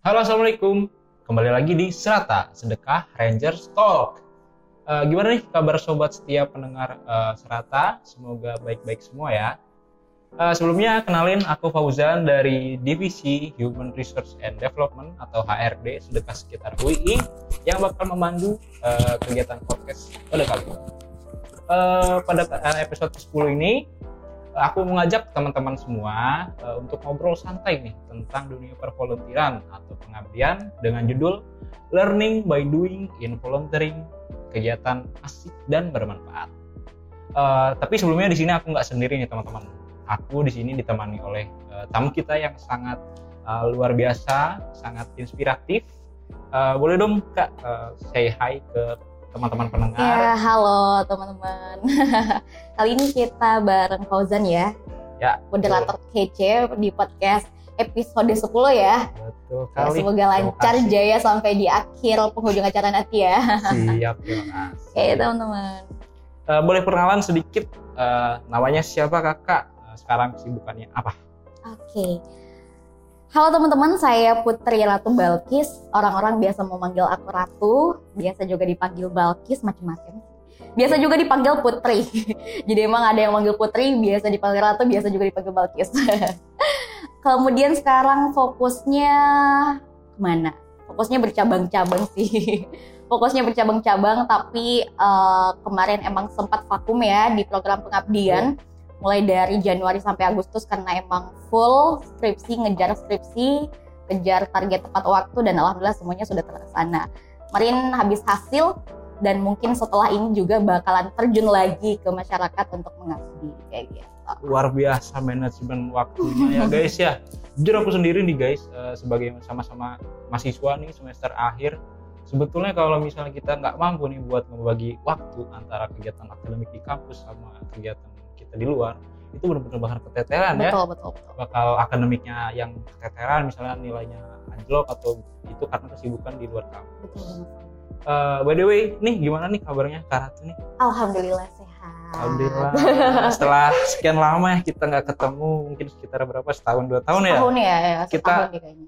Halo, Assalamualaikum. Kembali lagi di Serata, Sedekah Rangers Talk. Uh, gimana nih kabar sobat setiap pendengar uh, Serata? Semoga baik-baik semua ya. Uh, sebelumnya kenalin aku Fauzan dari Divisi Human Resource and Development atau HRD Sedekah Sekitar UI yang bakal memandu uh, kegiatan podcast pada kali ini. Uh, pada episode 10 ini aku mengajak teman-teman semua uh, untuk ngobrol santai nih tentang dunia pervoluntiran atau pengabdian dengan judul Learning by Doing in Volunteering, kegiatan asik dan bermanfaat. Uh, tapi sebelumnya di sini aku nggak sendiri nih teman-teman. Aku di sini ditemani oleh uh, tamu kita yang sangat uh, luar biasa, sangat inspiratif. Uh, boleh dong kak uh, say hi ke teman-teman pendengar. Ya, halo teman-teman. Kali ini kita bareng Fauzan ya. Ya. Moderator kece di podcast episode 10 ya. Betul ya, semoga lancar jaya sampai di akhir penghujung acara nanti ya. Siap, terima kasih. Oke, teman-teman. Uh, boleh perkenalan sedikit uh, namanya siapa kakak? Uh, sekarang kesibukannya apa? Oke. Okay. Halo teman-teman, saya Putri Ratu Balkis. Orang-orang biasa memanggil aku Ratu, biasa juga dipanggil Balkis, macam-macam. Biasa juga dipanggil Putri. Jadi emang ada yang manggil Putri, biasa dipanggil Ratu, biasa juga dipanggil Balkis. Kemudian sekarang fokusnya ke mana? Fokusnya bercabang-cabang sih. Fokusnya bercabang-cabang, tapi uh, kemarin emang sempat vakum ya di program pengabdian. Yeah mulai dari Januari sampai Agustus karena emang full skripsi, ngejar skripsi, kejar target tepat waktu dan alhamdulillah semuanya sudah terlaksana. Kemarin habis hasil dan mungkin setelah ini juga bakalan terjun lagi ke masyarakat untuk mengabdi kayak gitu. Luar biasa manajemen waktunya ya guys ya. Jujur aku sendiri nih guys eh, sebagai sama-sama mahasiswa nih semester akhir sebetulnya kalau misalnya kita nggak mampu nih buat membagi waktu antara kegiatan akademik di kampus sama kegiatan kita di luar itu benar-benar bakal keteteran betul, ya. Betul, betul. bakal akademiknya yang keteteran misalnya nilainya anjlok atau itu karena kesibukan di luar kampus. Betul. Uh, by the way nih gimana nih kabarnya Karatu nih? Alhamdulillah sehat. Alhamdulillah. Setelah sekian lama ya kita nggak ketemu mungkin sekitar berapa setahun dua tahun ya? Tahun ya, ya kita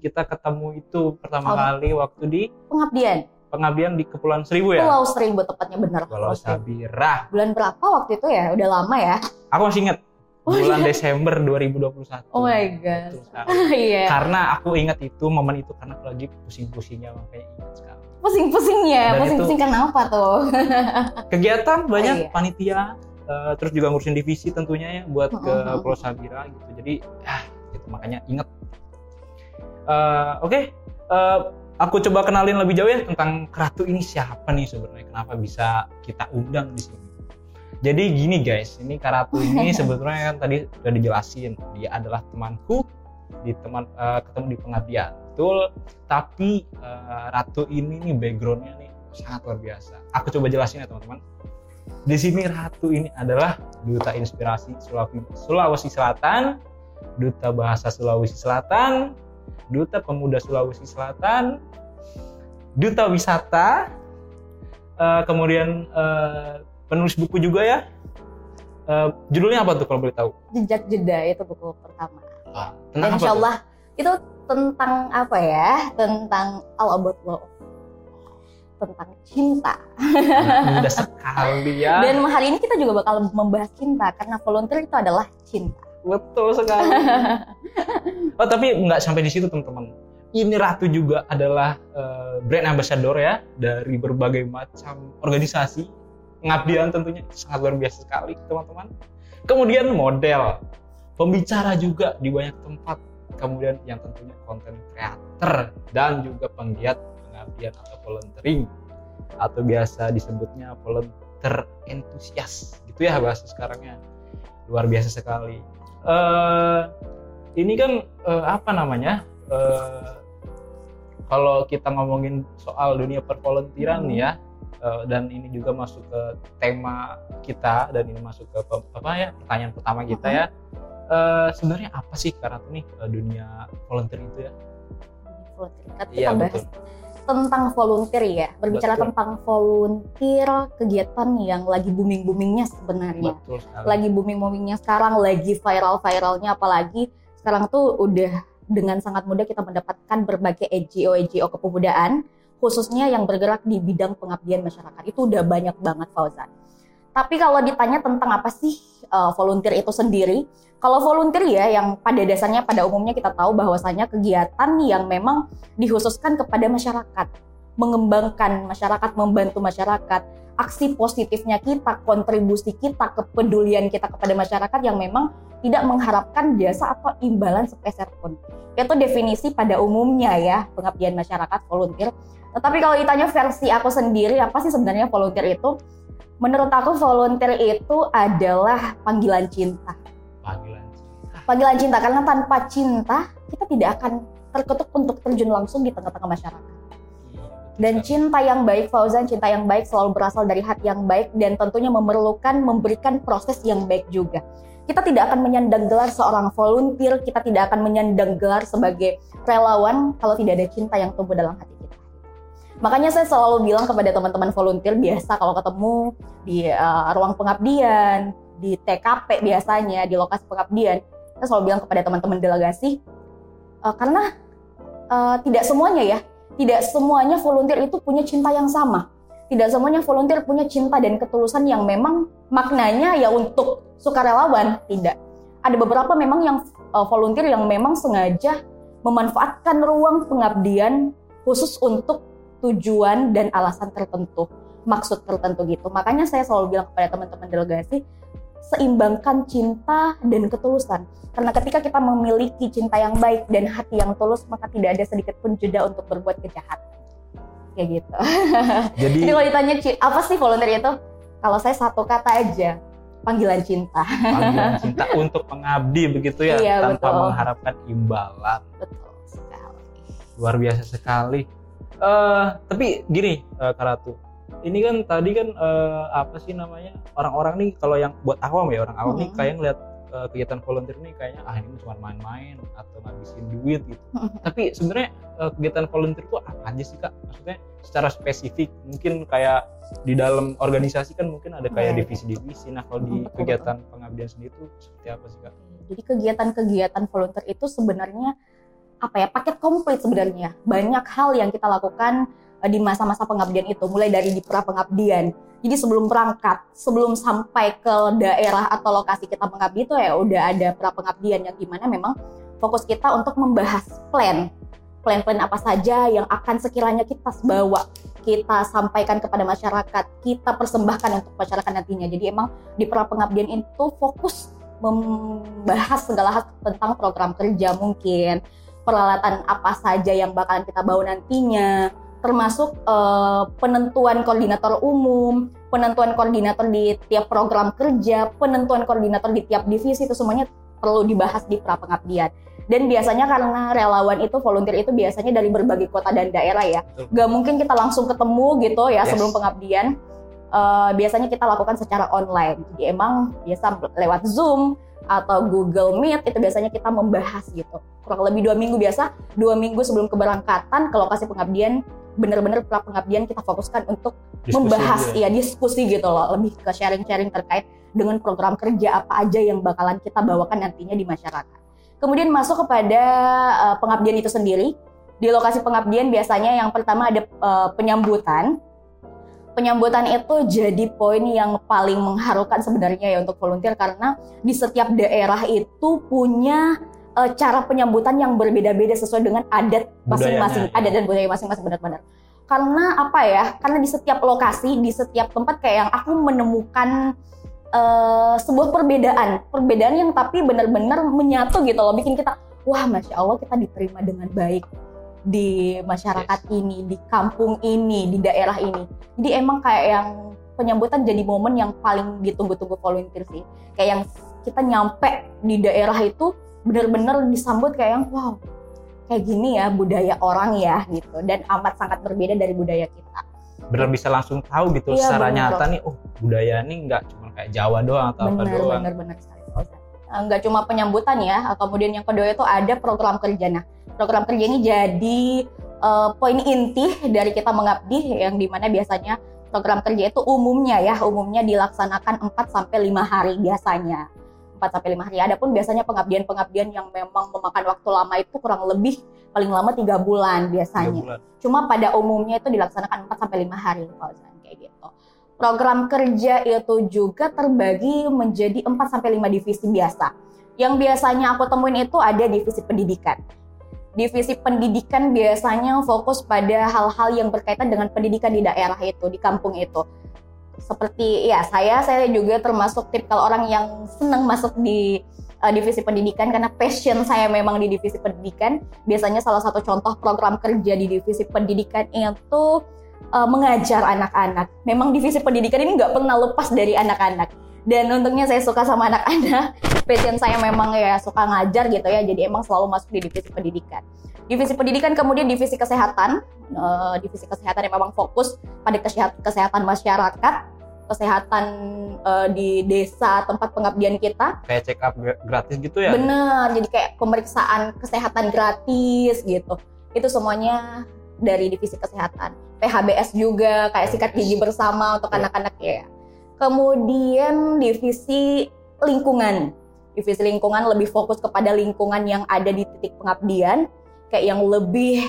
kita ketemu itu pertama oh. kali waktu di pengabdian pengabdian di Kepulauan Seribu ya? Pulau Seribu tepatnya benar. Pulau Sabirah. Bulan berapa waktu itu ya? Udah lama ya? Aku masih inget. Oh, bulan iya. Desember 2021. Oh my god. Iya. Karena aku ingat itu momen itu karena aku lagi pusing-pusingnya makanya ingat sekali. Pusing-pusingnya, pusing-pusing karena apa tuh? Kegiatan banyak oh, iya. panitia, uh, terus juga ngurusin divisi tentunya ya buat ke. Pulau Sabira gitu. Jadi ya itu makanya inget. Uh, Oke, okay. uh, eh, aku coba kenalin lebih jauh ya tentang Keratu ini siapa nih sebenarnya kenapa bisa kita undang di sini. Jadi gini guys, ini Karatu ini sebetulnya kan tadi sudah dijelasin dia adalah temanku di teman uh, ketemu di pengabdian, betul. Tapi uh, Ratu ini nih backgroundnya nih sangat luar biasa. Aku coba jelasin ya teman-teman. Di sini Ratu ini adalah duta inspirasi Sulawesi Selatan, duta bahasa Sulawesi Selatan, Duta Pemuda Sulawesi Selatan, Duta Wisata, uh, kemudian uh, penulis buku juga ya. Uh, judulnya apa tuh kalau boleh tahu? Jejak Jeda itu buku pertama. Ah, Dan Insya Allah itu tentang apa ya? Tentang all about love tentang cinta. Mudah sekali ya. Dan hari ini kita juga bakal membahas cinta karena volunteer itu adalah cinta. Betul sekali. oh tapi nggak sampai di situ teman-teman. Ini Ratu juga adalah uh, brand ambassador ya dari berbagai macam organisasi pengabdian tentunya sangat luar biasa sekali teman-teman. Kemudian model, pembicara juga di banyak tempat. Kemudian yang tentunya konten creator dan juga penggiat pengabdian atau volunteering atau biasa disebutnya volunteer entusias gitu ya bahasa sekarangnya luar biasa sekali uh, ini kan uh, apa namanya? Uh, kalau kita ngomongin soal dunia pervoluntiran hmm. nih ya uh, dan ini juga masuk ke tema kita dan ini masuk ke apa ya pertanyaan pertama kita hmm. ya. Uh, sebenarnya apa sih karena nih uh, dunia volunteer itu ya? Volunteer. Kita iya, bahas betul tentang volunteer ya, berbicara Betul. tentang volunteer kegiatan yang lagi booming boomingnya sebenarnya, Betul lagi booming boomingnya sekarang, lagi viral viralnya apalagi sekarang tuh udah dengan sangat mudah kita mendapatkan berbagai NGO-NGO kepemudaan, khususnya yang bergerak di bidang pengabdian masyarakat. Itu udah banyak banget Fauzan. Tapi kalau ditanya tentang apa sih uh, volunteer itu sendiri, kalau volunteer ya yang pada dasarnya pada umumnya kita tahu bahwasanya kegiatan yang memang dikhususkan kepada masyarakat, mengembangkan masyarakat, membantu masyarakat, aksi positifnya kita, kontribusi kita, kepedulian kita kepada masyarakat yang memang tidak mengharapkan jasa atau imbalan sepeser pun. Itu definisi pada umumnya ya pengabdian masyarakat volunteer. Tetapi kalau ditanya versi aku sendiri apa sih sebenarnya volunteer itu? Menurut aku volunteer itu adalah panggilan cinta. Panggilan cinta. Panggilan cinta karena tanpa cinta kita tidak akan terketuk untuk terjun langsung di tengah-tengah masyarakat. Iya, Dan cinta yang baik, Fauzan, cinta yang baik selalu berasal dari hati yang baik dan tentunya memerlukan memberikan proses yang baik juga. Kita tidak akan menyandang gelar seorang volunteer, kita tidak akan menyandang gelar sebagai relawan kalau tidak ada cinta yang tumbuh dalam hati. Makanya saya selalu bilang kepada teman-teman volunteer biasa kalau ketemu di uh, ruang pengabdian, di TKP biasanya, di lokasi pengabdian, saya selalu bilang kepada teman-teman delegasi, uh, karena uh, tidak semuanya ya, tidak semuanya volunteer itu punya cinta yang sama. Tidak semuanya volunteer punya cinta dan ketulusan yang memang maknanya ya untuk sukarelawan, tidak. Ada beberapa memang yang uh, volunteer yang memang sengaja memanfaatkan ruang pengabdian khusus untuk tujuan dan alasan tertentu, maksud tertentu gitu. Makanya saya selalu bilang kepada teman-teman delegasi, seimbangkan cinta dan ketulusan. Karena ketika kita memiliki cinta yang baik dan hati yang tulus, maka tidak ada sedikit pun jeda untuk berbuat kejahatan. Kayak gitu. Jadi, Jadi kalau ditanya apa sih volunteer itu? Kalau saya satu kata aja, panggilan cinta. panggilan cinta untuk pengabdi begitu ya, Iya, tanpa betul. mengharapkan imbalan. Betul sekali. Luar biasa sekali. Eh tapi gini, eh, Kak Ratu. Ini kan tadi kan eh, apa sih namanya? Orang-orang nih kalau yang buat awam ya, orang awam nih Mhm. kayak ngeliat eh, kegiatan volunteer nih kayaknya ah ini cuma main-main atau ngabisin duit gitu. Tapi sebenarnya eh, kegiatan volunteer itu apa aja sih Kak? Maksudnya secara spesifik mungkin kayak di dalam organisasi kan mungkin ada kayak Iya. divisi-divisi. Nah, kalau di kegiatan pengabdian sendiri itu seperti apa sih Kak? Jadi kegiatan-kegiatan volunteer itu sebenarnya apa ya paket komplit sebenarnya. Banyak hal yang kita lakukan eh, di masa-masa pengabdian itu, mulai dari di pra pengabdian. Jadi sebelum berangkat, sebelum sampai ke daerah atau lokasi kita mengabdi itu ya udah ada pra pengabdian yang di mana memang fokus kita untuk membahas plan, plan-plan apa saja yang akan sekiranya kita bawa, kita sampaikan kepada masyarakat, kita persembahkan untuk masyarakat nantinya. Jadi emang di pra pengabdian itu fokus membahas segala hal tentang program kerja mungkin peralatan apa saja yang bakalan kita bawa nantinya termasuk eh, penentuan koordinator umum penentuan koordinator di tiap program kerja penentuan koordinator di tiap divisi itu semuanya perlu dibahas di pra pengabdian dan biasanya karena relawan itu volunteer itu biasanya dari berbagai kota dan daerah ya Betul. gak mungkin kita langsung ketemu gitu ya Yes. sebelum pengabdian Eh, biasanya kita lakukan secara online. Jadi emang biasa lewat Zoom atau Google Meet itu biasanya kita membahas gitu. Kurang lebih dua minggu biasa, dua minggu sebelum keberangkatan ke lokasi pengabdian, bener-bener pra pengabdian kita fokuskan untuk Diskusi membahas ya. ya diskusi gitu loh, lebih ke sharing-sharing terkait dengan program kerja apa aja yang bakalan kita bawakan nantinya di masyarakat. Kemudian masuk kepada eh, pengabdian itu sendiri. Di lokasi pengabdian biasanya yang pertama ada eh, penyambutan. Penyambutan itu jadi poin yang paling mengharukan sebenarnya ya untuk volunteer karena di setiap daerah itu punya eh, cara penyambutan yang berbeda-beda sesuai dengan adat masing-masing, ya. adat dan budaya masing-masing benar-benar. Karena apa ya? Karena di setiap lokasi, di setiap tempat kayak yang aku menemukan eh, sebuah perbedaan, perbedaan yang tapi benar-benar menyatu gitu loh, bikin kita wah masya Allah kita diterima dengan baik di masyarakat ini, di kampung ini, di daerah ini. Jadi emang kayak yang penyambutan jadi momen yang paling ditunggu-tunggu volunteer sih. Kayak yang kita nyampe di daerah itu benar-benar disambut kayak yang wow kayak gini ya budaya orang ya gitu dan amat sangat berbeda dari budaya kita. benar bisa langsung tahu gitu Iya, secara bener. nyata nih oh budaya ini nggak cuma kayak Jawa doang atau apa Benar, doang benar, benar sekali. Eh, Nggak cuma penyambutan ya, kemudian yang kedua itu ada program kerja. Nah, program kerja ini jadi eh, poin inti dari kita mengabdi yang di mana biasanya program kerja itu umumnya ya, umumnya dilaksanakan 4 sampai 5 hari biasanya. 4 sampai 5 hari. Adapun biasanya pengabdian-pengabdian yang memang memakan waktu lama itu kurang lebih paling lama tiga bulan biasanya. Tiga bulan. Cuma pada umumnya itu dilaksanakan 4 sampai 5 hari Fauzan kayak gitu. Program kerja itu juga terbagi menjadi 4 sampai 5 divisi biasa. Yang biasanya aku temuin itu ada divisi pendidikan. Divisi pendidikan biasanya fokus pada hal-hal yang berkaitan dengan pendidikan di daerah itu, di kampung itu. Seperti ya saya saya juga termasuk tipikal orang yang senang masuk di uh, divisi pendidikan karena passion saya memang di divisi pendidikan. Biasanya salah satu contoh program kerja di divisi pendidikan itu uh, mengajar anak-anak. Memang divisi pendidikan ini nggak pernah lepas dari anak-anak. Dan untungnya saya suka sama anak-anak. Passion saya memang ya suka ngajar gitu ya. Jadi emang selalu masuk di divisi pendidikan. Divisi pendidikan kemudian divisi kesehatan. Uh, divisi kesehatan yang memang fokus pada kesehatan masyarakat kesehatan uh, di desa tempat pengabdian kita. Kayak check up gratis gitu ya? Bener, jadi kayak pemeriksaan kesehatan gratis gitu. Itu semuanya dari divisi kesehatan. PHBS juga kayak sikat gigi bersama untuk iya. anak-anak ya. Kemudian divisi lingkungan. Divisi lingkungan lebih fokus kepada lingkungan yang ada di titik pengabdian, kayak yang lebih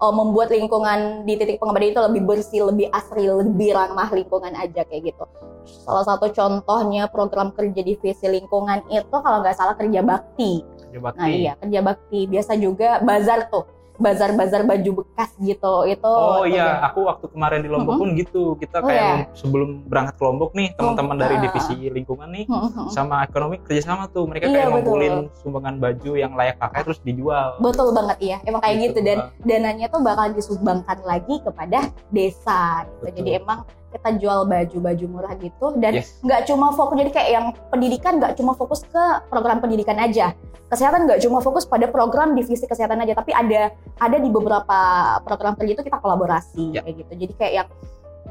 uh, membuat lingkungan di titik pengabdian itu lebih bersih, lebih asri, lebih ramah lingkungan aja kayak gitu. Salah satu contohnya program kerja divisi lingkungan itu kalau nggak salah kerja bakti. Kerja bakti. Nah iya kerja bakti. Biasa juga bazar tuh bazar-bazar baju bekas gitu itu oh iya aku waktu kemarin di Lombok mm -hmm. pun gitu kita oh, kayak iya. sebelum berangkat ke Lombok nih teman-teman dari uh. divisi lingkungan nih mm -hmm. sama ekonomi kerjasama tuh mereka iya, kayak ngumpulin sumbangan baju yang layak pakai terus dijual betul banget iya emang kayak gitu, gitu dan dananya tuh bakal disumbangkan lagi kepada desa gitu. jadi emang kita jual baju-baju murah gitu dan nggak yes. cuma fokus jadi kayak yang pendidikan nggak cuma fokus ke program pendidikan aja. Kesehatan nggak cuma fokus pada program divisi kesehatan aja tapi ada ada di beberapa program kerja itu kita kolaborasi yeah. kayak gitu. Jadi kayak yang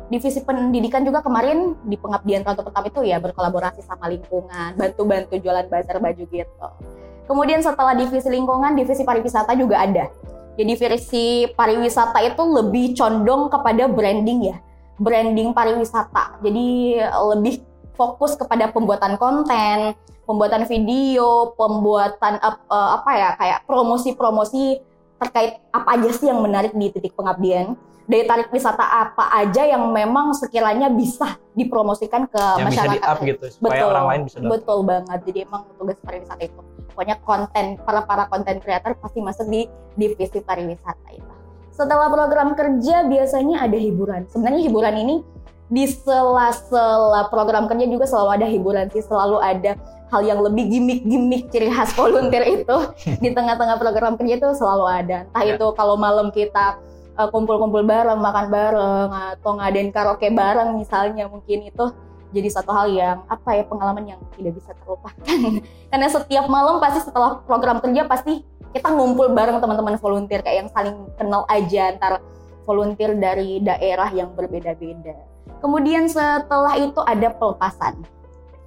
divisi pendidikan juga kemarin di pengabdian tahun pertama itu ya berkolaborasi sama lingkungan bantu-bantu jualan bazar baju gitu. Kemudian setelah divisi lingkungan divisi pariwisata juga ada. Jadi divisi pariwisata itu lebih condong kepada branding ya branding pariwisata. Jadi lebih fokus kepada pembuatan konten, pembuatan video, pembuatan uh, apa ya kayak promosi-promosi terkait apa aja sih yang menarik di titik pengabdian. Daya tarik wisata apa aja yang memang sekiranya bisa dipromosikan ke yang masyarakat. Bisa di up gitu supaya betul, orang lain bisa dapat. Betul banget. Jadi emang tugas pariwisata itu. Pokoknya konten para para konten kreator pasti masuk di divisi pariwisata itu setelah program kerja biasanya ada hiburan. Sebenarnya hiburan ini di sela-sela program kerja juga selalu ada hiburan sih, selalu ada hal yang lebih gimmick-gimmick ciri khas volunteer itu di tengah-tengah program kerja itu selalu ada. Entah ya. itu kalau malam kita uh, kumpul-kumpul bareng, makan bareng, atau ngadain karaoke bareng misalnya mungkin itu jadi satu hal yang apa ya pengalaman yang tidak bisa terlupakan. Karena setiap malam pasti setelah program kerja pasti kita ngumpul bareng teman-teman volunteer kayak yang saling kenal aja antara volunteer dari daerah yang berbeda-beda. Kemudian setelah itu ada pelepasan.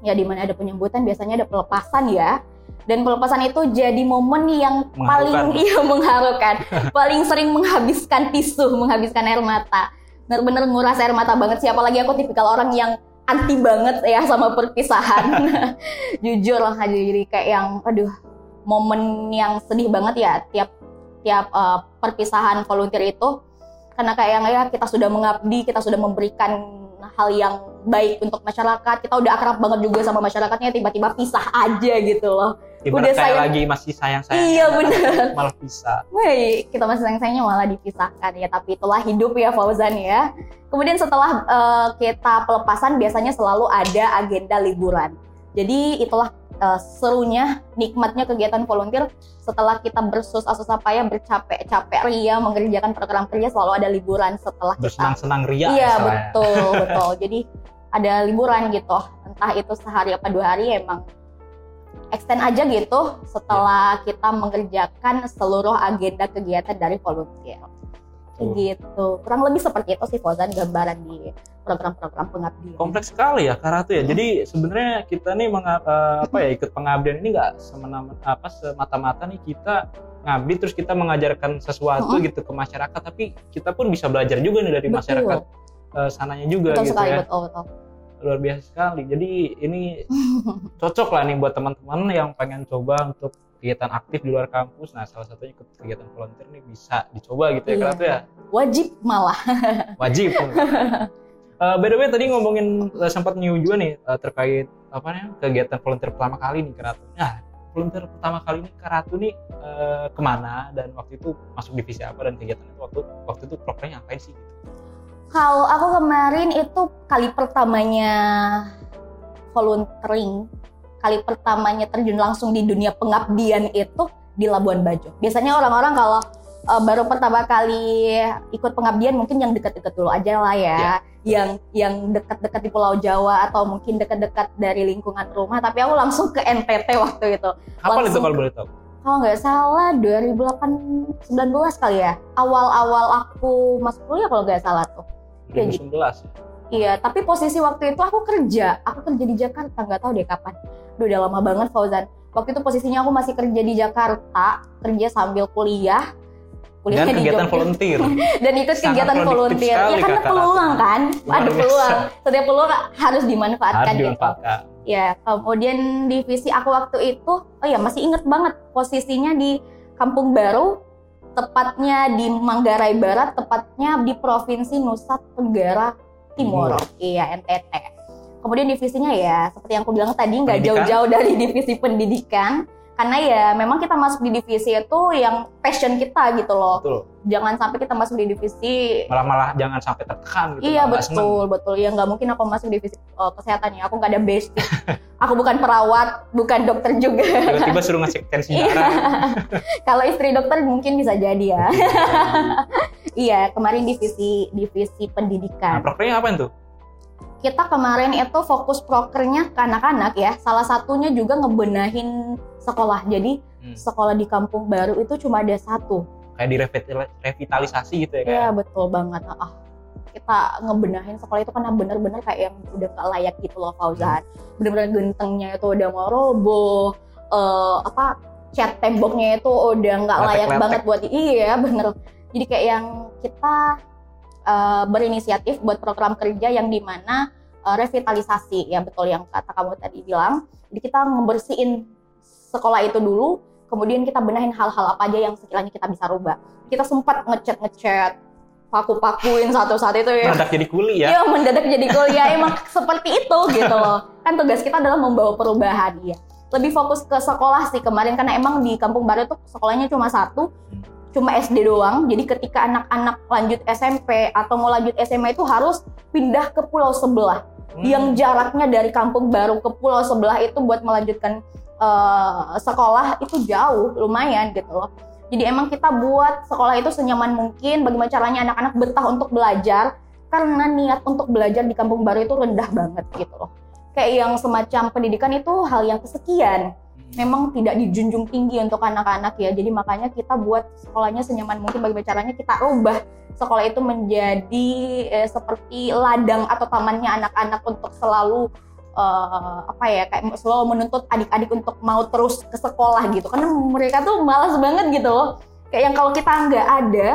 Ya di mana ada penyambutan biasanya ada pelepasan ya. Dan pelepasan itu jadi momen yang paling iya mengharukan, paling sering menghabiskan tisu, menghabiskan air mata. Bener-bener nguras air mata banget sih apalagi aku tipikal orang yang anti banget ya sama perpisahan. Jujur lah jadi kayak yang aduh momen yang sedih banget ya tiap tiap uh, perpisahan volunteer itu karena kayak yang ya kita sudah mengabdi, kita sudah memberikan hal yang baik untuk masyarakat, kita udah akrab banget juga sama masyarakatnya tiba-tiba pisah aja gitu loh. Ibarat udah saya lagi masih sayang-sayang. Iya benar. Malah pisah. Wih, kita masih sayang-sayangnya malah dipisahkan ya, tapi itulah hidup ya Fauzan ya. Kemudian setelah uh, kita pelepasan biasanya selalu ada agenda liburan. Jadi itulah uh, serunya, nikmatnya kegiatan volunteer setelah kita bersusah-susah payah, bercapek-capek ria mengerjakan program kerja selalu ada liburan setelah kita bersenang-senang ria. Iya ya, betul betul. Jadi ada liburan gitu, entah itu sehari apa dua hari emang extend aja gitu setelah ya. kita mengerjakan seluruh agenda kegiatan dari volunteer. Oh. gitu kurang lebih seperti itu sih Fauzan gambaran di program-program pengabdian kompleks sekali ya karena itu ya hmm. jadi sebenarnya kita nih mengap, uh, apa ya ikut pengabdian ini nggak semena apa semata-mata nih kita ngabdi terus kita mengajarkan sesuatu hmm. gitu ke masyarakat tapi kita pun bisa belajar juga nih dari betul. masyarakat uh, sananya juga betul gitu sekali, ya betul, betul. luar biasa sekali. Jadi ini cocok lah nih buat teman-teman yang pengen coba untuk kegiatan aktif di luar kampus. Nah, salah satunya ikut kegiatan volunteer nih bisa dicoba gitu ya, Iya. Ya. Wajib malah. Wajib. Eh, by the way tadi ngomongin eh, sempat new juga nih eh, terkait apa namanya kegiatan volunteer pertama kali nih Karatu. Nah, volunteer pertama kali ini Karatu nih eh, ke mana dan waktu itu masuk divisi apa dan kegiatan itu waktu waktu itu programnya ngapain sih? Gitu. Kalau aku kemarin itu kali pertamanya volunteering, kali pertamanya terjun langsung di dunia pengabdian itu di Labuan Bajo. Biasanya orang-orang kalau uh, baru pertama kali ikut pengabdian mungkin yang dekat-dekat dulu aja lah ya, yang yang dekat-dekat di Pulau Jawa atau mungkin dekat-dekat dari lingkungan rumah. Tapi aku langsung ke NTT waktu itu. Kapan itu kalau boleh tahu? kalau nggak salah 2018 19 kali ya awal-awal aku masuk kuliah kalau nggak salah tuh 2019 Kayak ya. Iya tapi posisi waktu itu aku kerja. Aku kerja di Jakarta nggak tahu deh kapan. Duh, udah lama banget Fauzan. Waktu itu posisinya aku masih kerja di Jakarta kerja sambil kuliah. Dan kuliahnya di kegiatan Jogja. volunteer. dan ikut Sangat kegiatan volunteer. Sekali, ya karena peluang kan? Ada peluang. Setiap peluang harus dimanfaatkan Harus gitu. Ya, kemudian divisi aku waktu itu, oh ya masih inget banget posisinya di Kampung Baru, tepatnya di Manggarai Barat, tepatnya di Provinsi Nusa Tenggara Timur. Iya, NTT. Kemudian divisinya ya, seperti yang aku bilang tadi, nggak jauh-jauh dari divisi pendidikan. Karena ya memang kita masuk di divisi itu yang passion kita gitu loh. Betul. Jangan sampai kita masuk di divisi Malah malah jangan sampai tertekan gitu. Iya betul betul ya nggak mungkin aku masuk divisi uh, kesehatan ya aku nggak ada basic aku bukan perawat bukan dokter juga Tiba-tiba suruh ngasih tensi Iya. darah. kalau istri dokter mungkin bisa jadi ya iya kemarin divisi divisi Nah, pendidikan programnya apa itu? kita kemarin itu fokus prokernya ke anak-anak ya salah satunya juga ngebenahin sekolah jadi Hmm. sekolah di kampung baru itu cuma ada satu Kayak di revitalisasi gitu ya Iya betul banget. Ah, kita ngebenahin sekolah itu karena bener-bener kayak yang udah gak layak gitu loh Fauzan. Bener-bener gentengnya itu udah mau roboh. eh, apa cat temboknya itu udah nggak layak Letek-letek. banget buat iya bener. Jadi kayak yang kita eh, berinisiatif buat program kerja yang di mana eh, revitalisasi ya betul yang kata kamu tadi bilang. Jadi kita ngebersihin sekolah itu dulu, kemudian kita benahin hal-hal apa aja yang sekiranya kita bisa rubah. Kita sempat ngecat ngecat, paku-pakuin satu-satu itu ya. Mendadak jadi kuli ya. Iya mendadak jadi kuliah emang seperti itu gitu loh. Kan tugas kita adalah membawa perubahan ya. Lebih fokus ke sekolah sih kemarin karena emang di Kampung Baru tuh sekolahnya cuma satu, cuma SD doang. Jadi ketika anak-anak lanjut SMP atau mau lanjut SMA itu harus pindah ke pulau sebelah Hmm. yang jaraknya dari Kampung Baru ke pulau sebelah itu buat melanjutkan eh, sekolah itu jauh lumayan gitu loh. Jadi emang kita buat sekolah itu senyaman mungkin bagaimana caranya anak-anak betah untuk belajar karena niat untuk belajar di Kampung Baru itu rendah banget gitu loh. Kayak yang semacam pendidikan itu hal yang kesekian. Memang tidak dijunjung tinggi untuk anak-anak ya. Jadi makanya kita buat sekolahnya senyaman mungkin bagaimana caranya kita ubah sekolah itu menjadi eh, seperti ladang atau tamannya anak-anak untuk selalu eh, apa ya kayak selalu menuntut adik-adik untuk mau terus ke sekolah gitu. Karena mereka tuh malas banget gitu loh. Kayak yang kalau kita nggak ada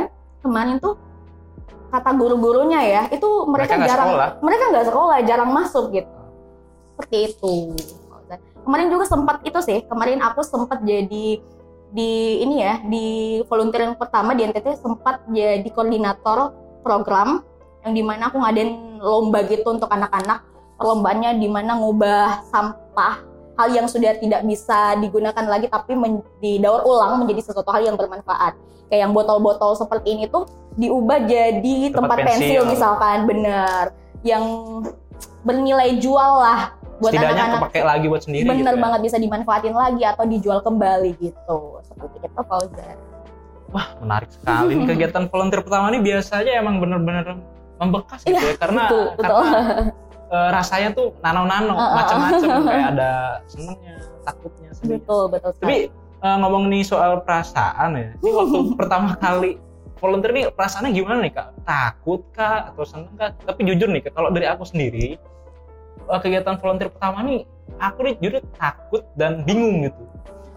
kemarin tuh kata guru-gurunya ya itu mereka, Mereka jarang sekolah. mereka nggak sekolah jarang masuk gitu seperti itu kemarin juga sempat itu sih kemarin aku sempat jadi di ini ya di volunteer yang pertama di NTT sempat jadi koordinator program yang di mana aku ngadain lomba gitu untuk anak-anak perlombaannya di mana ngubah sampah hal yang sudah tidak bisa digunakan lagi tapi men- didaur ulang menjadi sesuatu hal yang bermanfaat kayak yang botol-botol seperti ini tuh diubah jadi Tempat tempat, pensil. pensil. misalkan bener yang bernilai jual lah buat Setidaknya anak-anak kepake lagi buat sendiri bener gitu ya. banget bisa dimanfaatin lagi atau dijual kembali gitu seperti itu Fauzan Wah, menarik sekali. Ini kegiatan volunteer pertama ini biasanya emang bener-bener membekas gitu ya karena betul betul karena eh, rasanya tuh nano-nano Uh, uh, uh. macam-macam kayak ada senengnya, takutnya, sedihnya. betul betul Tapi eh, ngomong nih soal perasaan ya. Ini waktu pertama kali volunteer nih perasaannya gimana nih kak? Takut kak atau seneng kak? Tapi jujur nih Kak, kalau dari aku sendiri kegiatan volunteer pertama nih aku nih jujur takut dan bingung gitu.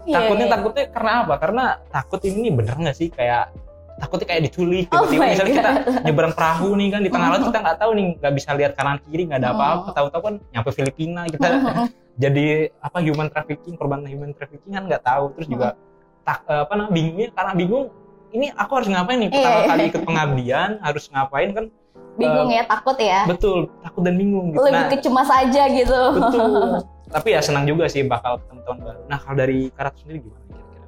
Iya, takutnya iya. takutnya karena apa? Karena takut ini bener nggak sih kayak takutnya kayak diculik Oh tiba-tiba my misalnya kita God. nyebrang perahu nih kan di tengah laut kita nggak tahu nih nggak bisa lihat kanan kiri nggak ada Hmm. apa-apa tahu-tahu kan nyampe Filipina kita jadi apa human trafficking korban human trafficking kan nggak tahu terus juga tak eh, apa namanya bingungnya karena bingung ini aku harus ngapain nih pertama Iya. kali ikut pengabdian harus ngapain kan bingung ya takut ya? betul takut dan bingung gitu. Lebih nah ke cemas aja gitu. betul. Tapi ya senang juga sih bakal ketemu tahun baru. Nah kalau dari karat sendiri gimana kira-kira?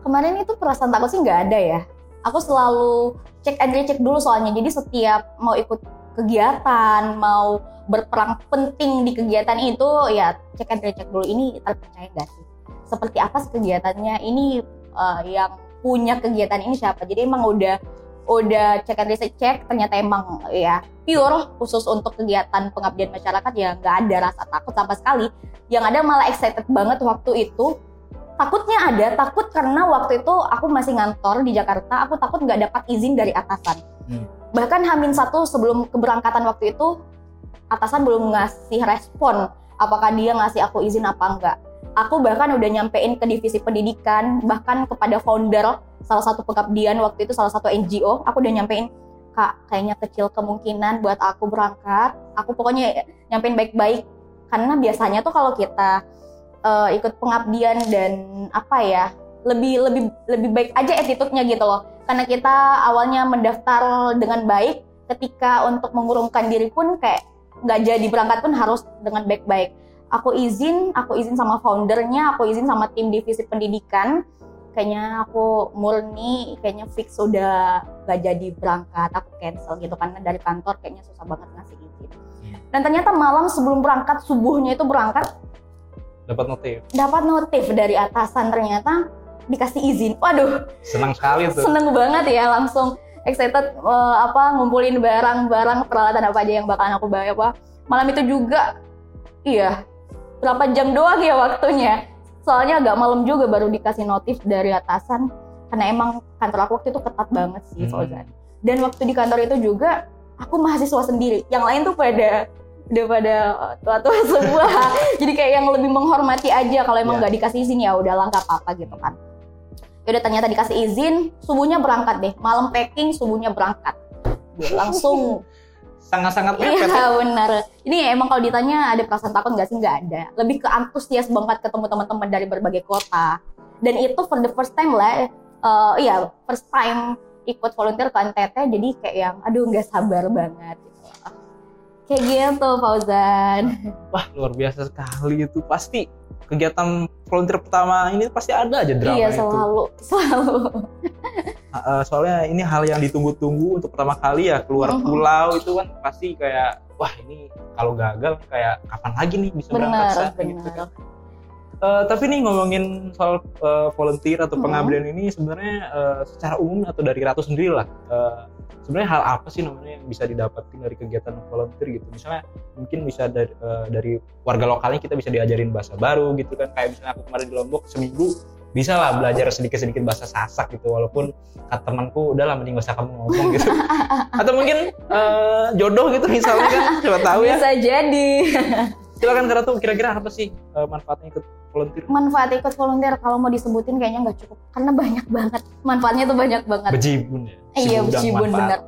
Kemarin itu perasaan takut sih nggak ada ya. Aku selalu cek and recheck dulu soalnya. Jadi setiap mau ikut kegiatan mau berperang penting di kegiatan itu ya cek and recheck dulu. Ini terpercaya nggak sih? Seperti apa sih kegiatannya? Ini eh, yang punya kegiatan ini siapa? Jadi emang udah udah cek and recheck cek ternyata emang ya pure khusus untuk kegiatan pengabdian masyarakat ya nggak ada rasa takut sama sekali. Yang ada malah excited banget waktu itu. Takutnya ada takut karena waktu itu aku masih ngantor di Jakarta aku takut nggak dapat izin dari atasan. Hmm. bahkan Hamin satu sebelum keberangkatan waktu itu atasan belum ngasih respon apakah dia ngasih aku izin apa enggak aku bahkan udah nyampein ke divisi pendidikan bahkan kepada founder salah satu pengabdian waktu itu salah satu NGO aku udah nyampein kak kayaknya kecil kemungkinan buat aku berangkat. Aku pokoknya nyampein baik-baik. Karena biasanya tuh kalau kita eh, ikut pengabdian dan apa ya lebih lebih lebih baik aja attitude-nya gitu loh. Karena kita awalnya mendaftar dengan baik ketika untuk mengurungkan diri pun kayak nggak jadi berangkat pun harus dengan baik-baik aku izin aku izin sama foundernya aku izin sama tim divisi pendidikan. Kayaknya aku murni kayaknya fix sudah nggak jadi berangkat aku cancel gitu. Karena dari kantor kayaknya susah banget ngasih izin. Dan ternyata malam sebelum berangkat subuhnya itu berangkat dapat notif. dapat notif dari atasan ternyata dikasih izin. Waduh. Senang sekali tuh. Seneng banget ya langsung excited eh, apa ngumpulin barang-barang peralatan apa aja yang bakalan aku bawa. Apa malam itu juga iya berapa jam doang ya waktunya soalnya agak malam juga baru dikasih notif dari atasan karena emang kantor aku waktu itu ketat banget sih Hmm. Fauzan dan waktu di kantor itu juga aku mahasiswa sendiri yang lain tuh pada udah pada tua-tua semua jadi kayak yang lebih menghormati aja kalau emang Ya. nggak dikasih izin ya udahlah nggak apa-apa gitu kan Yaudah ternyata dikasih izin, subuhnya berangkat deh. Malam packing, subuhnya berangkat. Langsung sangat-sangat mepet ya. Iya benar. Ini emang kalau ditanya ada perasaan takut nggak sih? Nggak ada. Lebih ke antusias banget ketemu teman-teman dari berbagai kota. Dan itu for the first time lah. eh, iya, first time ikut volunteer ke NTT. Jadi kayak yang, aduh nggak sabar banget. Gitu. Kayak gitu Fauzan. wah luar biasa sekali itu pasti kegiatan volunteer pertama ini pasti ada aja drama iya itu selalu, selalu. Uh, soalnya ini hal yang ditunggu-tunggu untuk pertama kali ya keluar Mhm. pulau itu kan pasti kayak wah ini kalau gagal kayak kapan lagi nih bisa berangkat Benar, sana gitu kan. Uh, tapi nih ngomongin soal uh, volunteer atau Mhm. pengabdian ini sebenarnya uh, secara umum atau dari Ratu sendiri lah. Uh, sebenarnya hal apa sih namanya yang bisa didapetin dari kegiatan volunteer gitu? Misalnya mungkin bisa dari, uh, dari warga lokalnya kita bisa diajarin bahasa baru gitu kan. Kayak misalnya aku kemarin di Lombok seminggu bisa lah belajar sedikit-sedikit bahasa Sasak gitu. Walaupun kata temanku udah lah mending gak usah kamu ngomong gitu. Atau mungkin uh, jodoh gitu misalnya kan coba tahu ya. Bisa jadi. Silakan karena tuh kira-kira apa sih uh, manfaatnya ikut volunteer? Manfaat ikut volunteer kalau mau disebutin kayaknya nggak cukup. Karena banyak banget. Manfaatnya tuh banyak banget. Bejibun ya? Iya bejibun bener.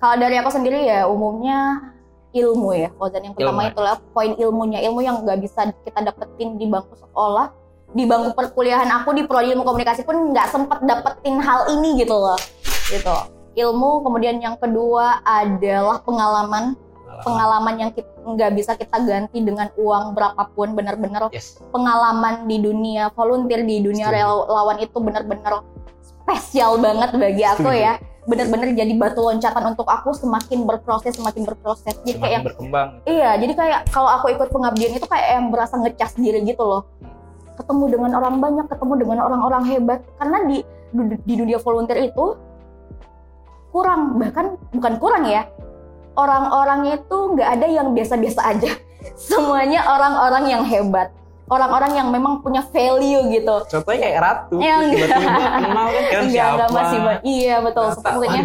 Kalau dari aku sendiri ya umumnya ilmu ya. Fauzan yang pertama Ilmu ya. itu lah poin ilmunya. Ilmu yang nggak bisa kita dapetin di bangku sekolah di bangku perkuliahan aku di prodi ilmu komunikasi pun nggak sempet dapetin hal ini gitu loh. Gitu. Ilmu kemudian yang kedua adalah pengalaman. Pengalaman yang kita nggak bisa kita ganti dengan uang berapapun bener-bener yes. pengalaman di dunia volunteer di dunia Setuju. relawan itu benar-benar spesial banget bagi aku Setuju. ya. Benar-benar jadi batu loncatan untuk aku semakin berproses semakin berproses. Jadi kayak semakin yang berkembang. Iya jadi kayak kalau aku ikut pengabdian itu kayak yang berasa ngecas diri gitu loh. Ketemu dengan orang banyak ketemu dengan orang-orang hebat. Karena di di dunia volunteer itu kurang bahkan bukan kurang ya orang-orangnya itu nggak ada yang biasa-biasa aja. Semuanya orang-orang yang hebat. Orang-orang yang memang punya value gitu. Contohnya kayak ratu Ya, tiba-tiba kenal kan kira enggak siapa? enggak masih iya betul. Maksudnya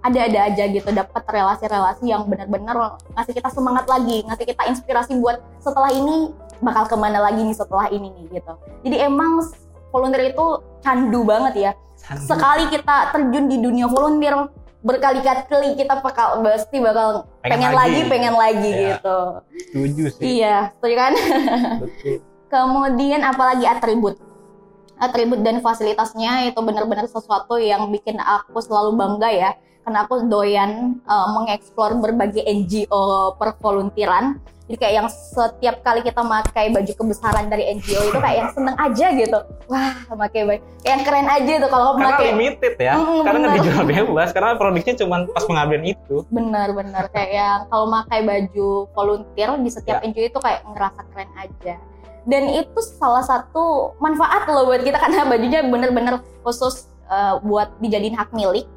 ada-ada aja gitu dapat relasi-relasi yang benar-benar ngasih kita semangat lagi ngasih kita inspirasi buat setelah ini bakal ke mana lagi nih setelah ini nih gitu. Jadi emang volunteer itu candu banget ya. Sekali kita terjun di dunia volunteer berkali-kali kita bakal pasti bakal Pengen pengen, lagi. lagi, pengen lagi Iya. gitu. setuju sih Iya, setuju kan? betul Kemudian apalagi atribut. Atribut dan fasilitasnya itu benar-benar sesuatu yang bikin aku selalu bangga ya. Karena aku doyan uh, mengeksplor berbagai NGO pervoluntiran. Jadi kayak yang setiap kali kita pakai baju kebesaran dari NGO itu kayak yang seneng aja gitu. Wah, pakai baju kayak yang keren aja tuh kalau karena pakai. limited ya Mm, karena nggak dijual bebas karena produknya cuma pas pengabdian itu Benar-benar kayak yang kalau pakai baju volunteer di setiap Ya. NGO itu kayak ngerasa keren aja. Dan itu salah satu manfaat loh buat kita karena bajunya bener-bener khusus uh, buat dijadiin hak milik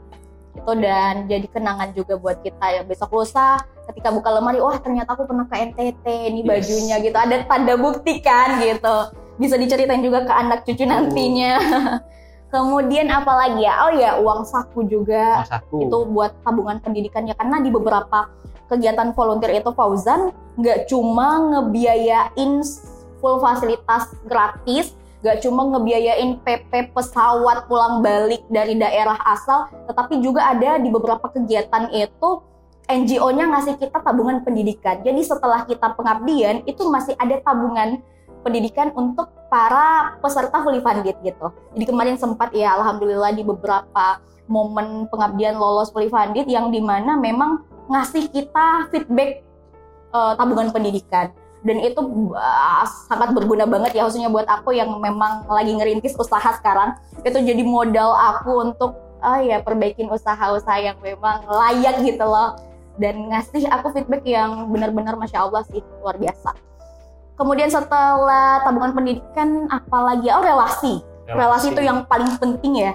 itu dan jadi kenangan juga buat kita ya besok lusa ketika buka lemari wah ternyata aku pernah ke NTT ini Yes. bajunya gitu. Ada tanda bukti kan gitu. Bisa diceritain juga ke anak cucu nantinya. Kemudian apa lagi ya? Oh ya uang saku juga. Mas aku itu buat tabungan pendidikannya karena di beberapa kegiatan volunteer itu Fauzan nggak cuma ngebiayain full fasilitas gratis nggak cuma ngebiayain PP pesawat pulang balik dari daerah asal tetapi juga ada di beberapa kegiatan itu NGO-nya ngasih kita tabungan pendidikan. Jadi setelah kita pengabdian itu masih ada tabungan pendidikan untuk para peserta fully funded gitu. Jadi kemarin sempat ya alhamdulillah di beberapa momen pengabdian lolos fully funded yang di mana memang ngasih kita feedback eh, tabungan pendidikan. Dan itu uh, sangat berguna banget ya khususnya buat aku yang memang lagi ngerintis usaha sekarang. Itu jadi modal aku untuk ah ya perbaikin usaha-usaha yang memang layak gitu loh dan ngasih aku feedback yang benar-benar masya Allah sih luar biasa. Kemudian setelah tabungan pendidikan apalagi oh relasi. Relasi itu yang paling penting ya.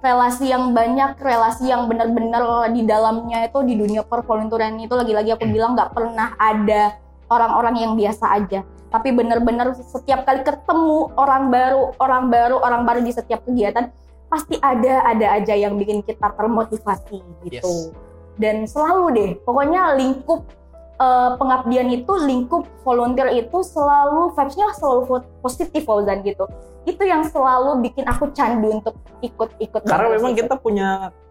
Relasi yang banyak relasi yang benar-benar di dalamnya itu di dunia pervolunteeran itu lagi-lagi aku bilang nggak pernah ada orang-orang yang biasa aja. Tapi benar-benar setiap kali ketemu orang baru orang baru orang baru di setiap kegiatan pasti ada ada aja yang bikin kita termotivasi gitu. Yes. Dan selalu deh pokoknya lingkup eh, pengabdian itu lingkup volunteer itu selalu vibes-nya selalu positif Fauzan gitu itu yang selalu bikin aku candu untuk ikut-ikut karena memang gitu. kita punya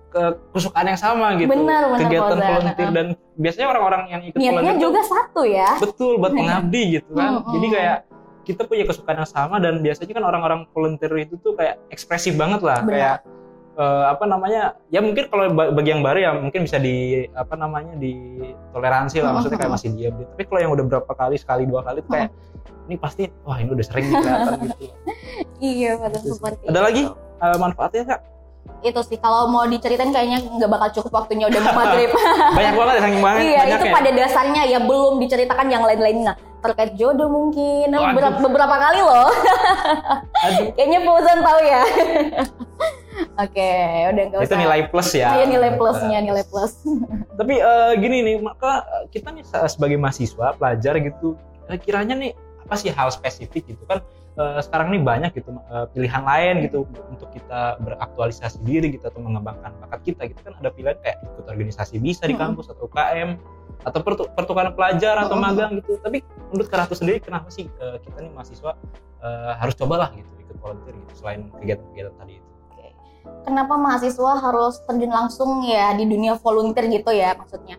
ke- kesukaan yang sama gitu Benar, benar, kegiatan Fauzan. volunteer dan biasanya orang-orang yang ikut niatnya volunteer tuh juga satu ya betul buat mengabdi gitu kan Mm-mm. jadi kayak kita punya kesukaan yang sama dan biasanya kan orang-orang volunteer itu tuh kayak ekspresif banget lah Benar. kayak eh, apa namanya ya mungkin kalau ba- bagi yang baru ya mungkin bisa di apa namanya ditoleransi lah. Maksudnya kayak masih diam gitu. tapi kalau yang udah berapa kali sekali dua kali tuh kayak ini pasti wah ini udah sering kelihatan gitu. Iya betul Gitu seperti ada itu. lagi eh, manfaatnya kak? Itu sih kalau mau diceritain kayaknya nggak bakal cukup waktunya udah mau maghrib. Banyak banget ya saking banget iya itu ya. pada dasarnya ya belum diceritakan yang lain-lainnya terkait jodoh mungkin. Waduh. beberapa, beberapa kali loh. Kayaknya Fauzan tahu ya oke udah nggak usah. itu nilai plus ya. Iya, nilai plusnya nilai plus. Tapi eh, gini nih maka kita nih se- sebagai mahasiswa pelajar gitu kiranya nih apa sih hal spesifik gitu kan? Eh, sekarang nih banyak gitu eh, pilihan lain gitu untuk kita beraktualisasi diri gitu atau mengembangkan bakat kita gitu kan? Ada pilihan kayak ikut organisasi bisa di kampus atau UKM atau pertu- pertukaran pelajar atau magang gitu. Tapi menurut Kak Ratu sendiri kenapa sih eh, kita nih mahasiswa eh, harus cobalah gitu ikut volunteer gitu selain kegiatan-kegiatan tadi itu. Kenapa mahasiswa harus terjun langsung ya di dunia volunteer gitu ya maksudnya?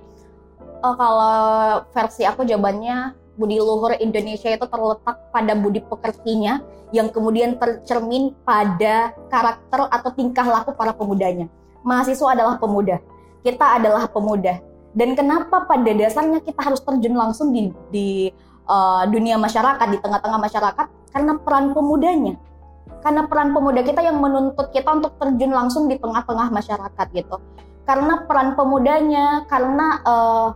Oh, kalau versi aku jawabannya budi luhur Indonesia itu terletak pada budi pekertinya yang kemudian tercermin pada karakter atau tingkah laku para pemudanya. Mahasiswa adalah pemuda, kita adalah pemuda. Dan kenapa pada dasarnya kita harus terjun langsung di, di uh, dunia masyarakat, di tengah-tengah masyarakat? Karena peran pemudanya karena peran pemuda kita yang menuntut kita untuk terjun langsung di tengah-tengah masyarakat gitu. Karena peran pemudanya, karena eh,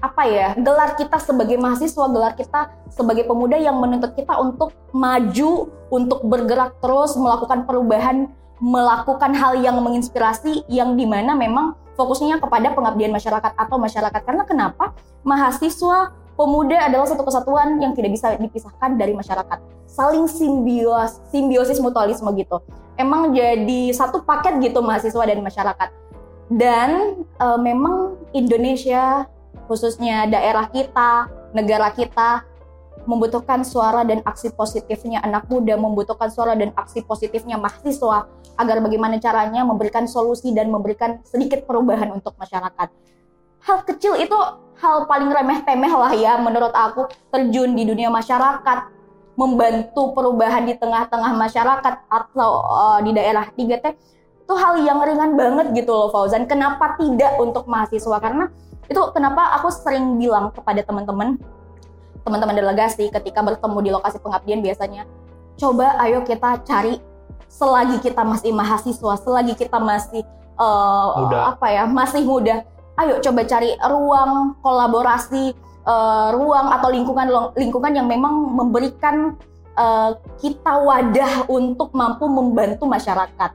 apa ya gelar kita sebagai mahasiswa, gelar kita sebagai pemuda yang menuntut kita untuk maju, untuk bergerak terus, melakukan perubahan, melakukan hal yang menginspirasi, yang di mana memang fokusnya kepada pengabdian masyarakat atau masyarakat. Karena kenapa? Mahasiswa pemuda adalah satu kesatuan yang tidak bisa dipisahkan dari masyarakat. Saling simbios, simbiosis mutualisme gitu. Emang jadi satu paket gitu mahasiswa dan masyarakat. Dan eh, memang Indonesia khususnya daerah kita, negara kita membutuhkan suara dan aksi positifnya anak muda, membutuhkan suara dan aksi positifnya mahasiswa agar bagaimana caranya memberikan solusi dan memberikan sedikit perubahan untuk masyarakat. Hal kecil itu hal paling remeh temeh lah ya menurut aku terjun di dunia masyarakat membantu perubahan di tengah-tengah masyarakat atau uh, di daerah 3T itu hal yang ringan banget gitu loh Fauzan. Kenapa tidak untuk mahasiswa? Karena itu kenapa aku sering bilang kepada teman-teman teman-teman delegasi ketika bertemu di lokasi pengabdian biasanya coba ayo kita cari selagi kita masih mahasiswa, selagi kita masih uh, muda. apa ya, masih muda, ayo coba cari ruang kolaborasi, uh, ruang atau lingkungan lingkungan yang memang memberikan uh, kita wadah untuk mampu membantu masyarakat.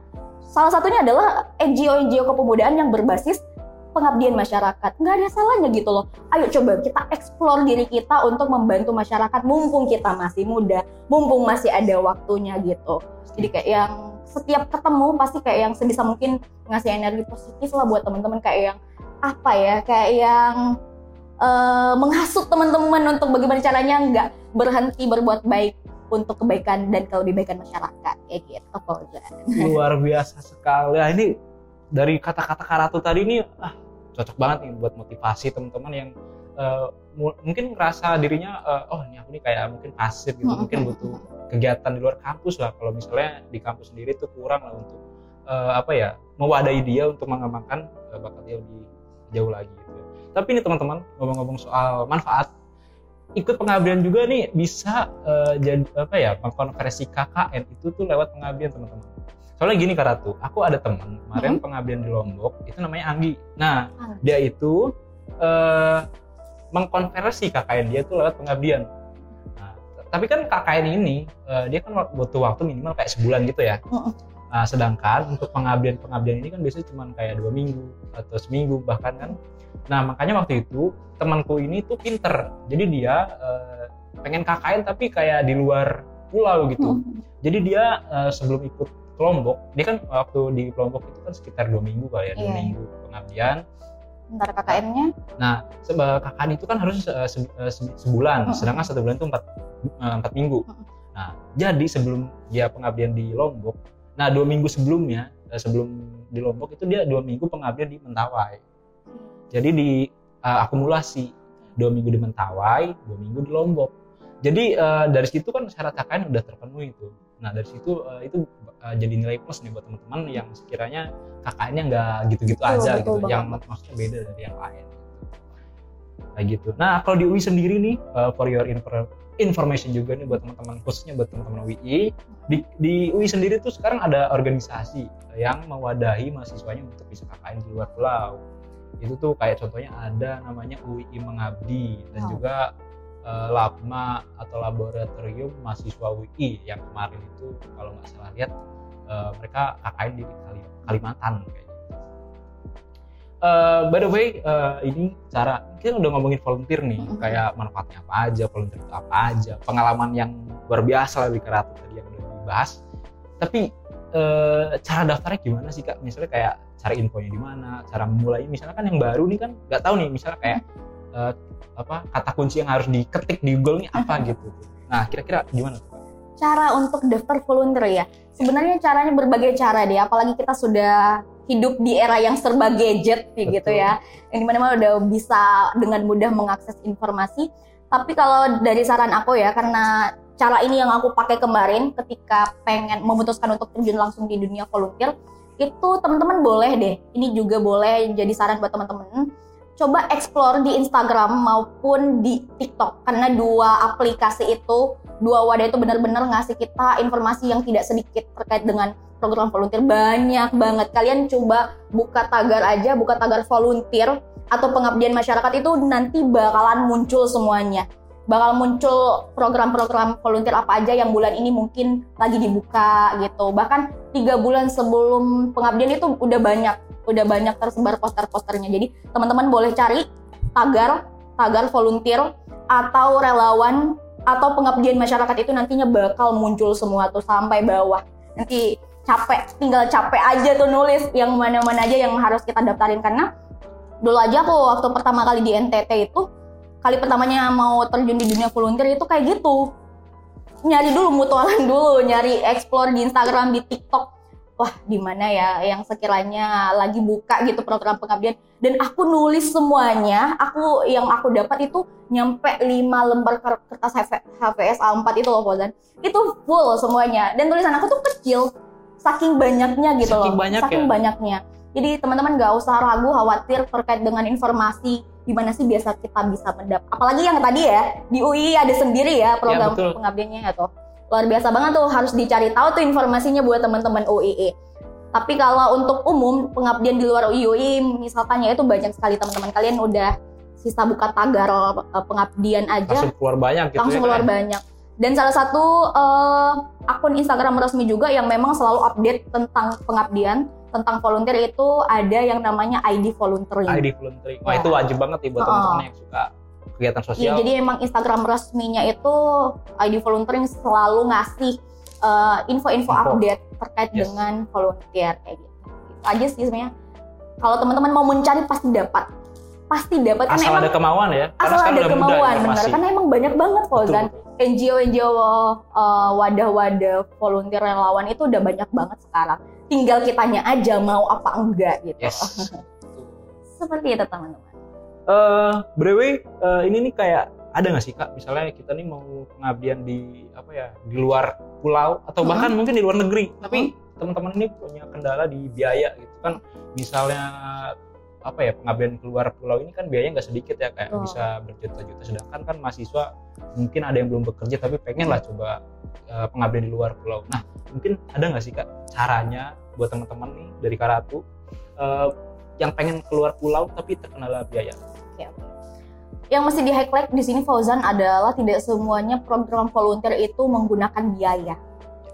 Salah satunya adalah NGO-NGO kepemudaan yang berbasis pengabdian masyarakat. Nggak ada salahnya gitu loh. Ayo coba kita explore diri kita untuk membantu masyarakat mumpung kita masih muda, mumpung masih ada waktunya gitu. Jadi kayak yang setiap ketemu pasti kayak yang sebisa mungkin ngasih energi positif lah buat teman-teman kayak yang apa ya, kayak yang uh, menghasut teman-teman untuk bagaimana caranya nggak berhenti berbuat baik untuk kebaikan dan kebaikan masyarakat kayak gitu Luar biasa sekali. Nah, ini dari kata-kata Karatu tadi ini ah cocok banget nih buat motivasi teman-teman yang uh, mungkin ngerasa dirinya uh, oh ini aku nih kayak mungkin pasif gitu mungkin butuh kegiatan di luar kampus lah. Kalau misalnya di kampus sendiri tuh kurang lah untuk uh, apa ya mewadahi dia untuk mengembangkan uh, bakat dia lebih jauh lagi gitu ya. tapi ini teman-teman ngomong-ngomong soal manfaat ikut pengabdian juga nih bisa uh, jadi apa ya mengkonversi KKN itu tuh lewat pengabdian teman-teman soalnya gini Kak Ratu aku ada teman kemarin hmm. pengabdian di Lombok itu namanya Anggi nah hmm. dia itu uh, mengkonversi KKN dia tuh lewat pengabdian nah, tapi kan KKN ini uh, dia kan butuh waktu minimal kayak sebulan gitu ya hmm. Nah sedangkan untuk pengabdian pengabdian ini kan biasanya cuma kayak dua minggu atau seminggu bahkan kan nah makanya waktu itu temanku ini tuh pinter jadi dia uh, pengen KKN tapi kayak di luar pulau gitu hmm. jadi dia uh, sebelum ikut Lombok dia kan waktu di Lombok itu kan sekitar dua minggu kali ya dua yeah. minggu pengabdian Ntar KKN-nya? Nah, sebab KKN itu kan harus uh, se uh, sebulan, uh sedangkan satu bulan itu empat, uh, empat minggu. Uh Nah, jadi sebelum dia pengabdian di Lombok, nah dua minggu sebelumnya, uh, sebelum di Lombok itu dia dua minggu pengabdian di Mentawai. Jadi di uh, akumulasi dua minggu di Mentawai, dua minggu di Lombok. Jadi uh, dari situ kan syarat KKN udah terpenuhi itu. Nah dari situ uh, itu uh, jadi nilai plus nih buat teman-teman yang sekiranya KKN-nya nggak gitu-gitu aja betul, gitu, betul yang banget. maksudnya beda dari yang lain. Kayak gitu. Nah kalau di UI sendiri nih, uh, for your information juga nih buat teman-teman khususnya buat teman-teman UI, di, di UI sendiri tuh sekarang ada organisasi yang mewadahi mahasiswanya untuk bisa KKN di luar pulau. Itu tuh kayak contohnya ada namanya UI Mengabdi dan oh. juga uh, labma atau laboratorium mahasiswa UI yang kemarin itu kalau nggak salah lihat uh, mereka KKN di Kalimantan kayaknya. Uh, by the way, uh, ini cara kita udah ngomongin volunteer nih, mm -hmm. kayak manfaatnya apa aja, volunteer itu apa aja, pengalaman yang luar biasa lebih keratu tadi yang udah dibahas. Tapi uh, cara daftarnya gimana sih kak? Misalnya kayak cari infonya di mana, cara memulai. Misalnya kan yang baru nih kan nggak tahu nih, misalnya kayak uh, apa kata kunci yang harus diketik di Google ini apa gitu. Nah, kira-kira gimana tuh? Cara untuk daftar volunteer ya. Sebenarnya caranya berbagai cara deh, apalagi kita sudah hidup di era yang serba gadget gitu ya. Yang di mana-mana udah bisa dengan mudah mengakses informasi. Tapi kalau dari saran aku ya, karena cara ini yang aku pakai kemarin ketika pengen memutuskan untuk terjun langsung di dunia volunteer, itu teman-teman boleh deh. Ini juga boleh jadi saran buat teman-teman coba explore di Instagram maupun di TikTok karena dua aplikasi itu dua wadah itu benar-benar ngasih kita informasi yang tidak sedikit terkait dengan program volunteer. Banyak banget. Kalian coba buka tagar aja buka tagar volunteer atau pengabdian masyarakat itu nanti bakalan muncul semuanya. Bakal muncul program-program volunteer apa aja yang bulan ini mungkin lagi dibuka gitu. Bahkan tiga bulan sebelum pengabdian itu udah banyak udah banyak tersebar poster-posternya. Jadi teman-teman boleh cari tagar tagar volunteer atau relawan atau pengabdian masyarakat itu nantinya bakal muncul semua tuh sampai bawah. Nanti capek, tinggal capek aja tuh nulis yang mana-mana aja yang harus kita daftarin karena dulu aja aku waktu pertama kali di NTT itu kali pertamanya mau terjun di dunia volunteer itu kayak gitu nyari dulu mutualan dulu nyari explore di Instagram di TikTok wah di mana ya yang sekiranya lagi buka gitu program pengabdian. Dan aku nulis semuanya aku yang aku dapat itu nyampe 5 lembar kertas HVS A4 itu loh Fauzan itu full semuanya. Dan tulisan aku tuh kecil saking banyaknya gitu Saking loh. banyak saking ya? banyaknya. Jadi teman-teman nggak usah ragu khawatir terkait dengan informasi di mana sih biasa kita bisa mendapat apalagi yang tadi ya di UI ada sendiri ya program betul. pengabdiannya atau luar biasa banget tuh harus dicari tahu tuh informasinya buat teman-teman UII. Tapi kalau untuk umum pengabdian di luar UI misalkan ya itu banyak sekali teman-teman kalian udah sisa buka tagar eh, pengabdian aja langsung keluar banyak gitu langsung ya, keluar ya? banyak. Dan salah satu eh, akun Instagram resmi juga yang memang selalu update tentang pengabdian, tentang volunteer itu ada yang namanya ID volunteering. ID volunteering. Wah Ya. itu wajib banget nih buat Oh. teman-teman yang suka kegiatan Iya, sosial. jadi emang Instagram resminya itu ID volunteering selalu ngasih uh, info-info Info. update terkait Yes. dengan volunteer kayak gitu. Itu aja sih sebenarnya. Kalau teman-teman mau mencari pasti dapat. Pasti dapat karena asal emang ada kemauan ya. Karena asal ada udah mudah kemauan benar karena emang banyak banget Fauzan. NGO-NGO uh, wadah-wadah volunteer relawan itu udah banyak banget sekarang. Tinggal kitanya aja mau apa enggak gitu. Yes. Seperti itu teman-teman. Eh, Brewe, eh, ini nih kayak ada nggak sih kak? Misalnya kita nih mau pengabdian di apa ya di luar pulau atau Hmm. bahkan mungkin di luar negeri, tapi teman-teman ini punya kendala di biaya gitu kan? Misalnya apa ya pengabdian keluar pulau ini kan biayanya nggak sedikit ya kayak Betul. bisa berjuta-juta sedangkan kan mahasiswa mungkin ada yang belum bekerja tapi pengen lah coba eh, pengabdian di luar pulau. Nah mungkin ada nggak sih kak caranya buat teman-teman nih dari Karatu eh, yang pengen keluar pulau tapi terkendala biaya? Oke. Yang mesti di highlight di sini Fauzan adalah tidak semuanya program volunteer itu menggunakan biaya.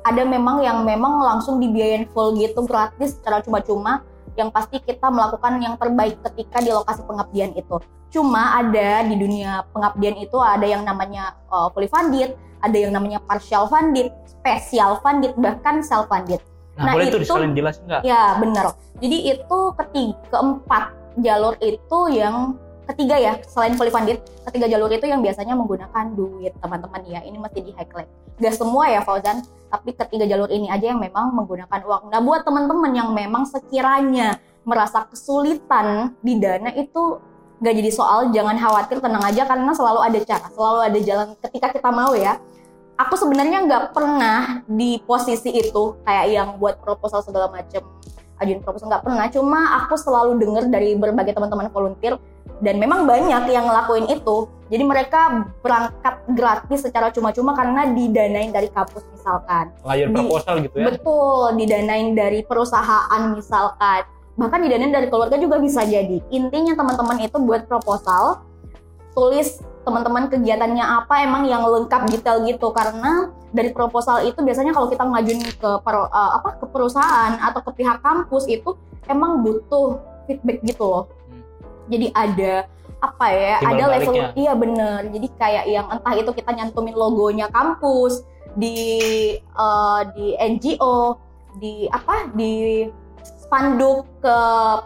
Ada memang yang memang langsung dibiayain full gitu gratis secara cuma-cuma. Yang pasti kita melakukan yang terbaik ketika di lokasi pengabdian itu. Cuma ada di dunia pengabdian itu ada yang namanya uh, fully funded, ada yang namanya partial funded, special funded, bahkan self funded. Nah, Nah, boleh itu- sekalian jelasin nggak? Ya benar. Jadi itu ketiga keempat jalur itu yang ketiga ya selain fully funded, ketiga jalur itu yang biasanya menggunakan duit teman-teman ya. Ini mesti di highlight. Gak semua ya Fauzan, tapi ketiga jalur ini aja yang memang menggunakan uang. Nah buat teman-teman yang memang sekiranya merasa kesulitan di dana itu gak jadi soal, jangan khawatir, tenang aja karena selalu ada cara, selalu ada jalan ketika kita mau ya aku sebenarnya nggak pernah di posisi itu kayak yang buat proposal segala macem ajuin proposal nggak pernah cuma aku selalu dengar dari berbagai teman-teman volunteer dan memang banyak yang ngelakuin itu. Jadi mereka berangkat gratis secara cuma-cuma karena didanain dari kampus misalkan. Layar Di- proposal gitu ya? betul didanain dari perusahaan misalkan. Bahkan didanain dari keluarga juga bisa jadi. Intinya teman-teman itu buat proposal tulis teman-teman kegiatannya apa emang yang lengkap detail gitu. Karena dari proposal itu biasanya kalau kita ngajuin ke per- eh, apa ke perusahaan atau ke pihak kampus itu emang butuh feedback gitu loh. Jadi ada apa ya Timbal ada level baliknya. iya bener. Jadi kayak yang entah itu kita nyantumin logonya kampus di eh, di NGO di apa di spanduk ke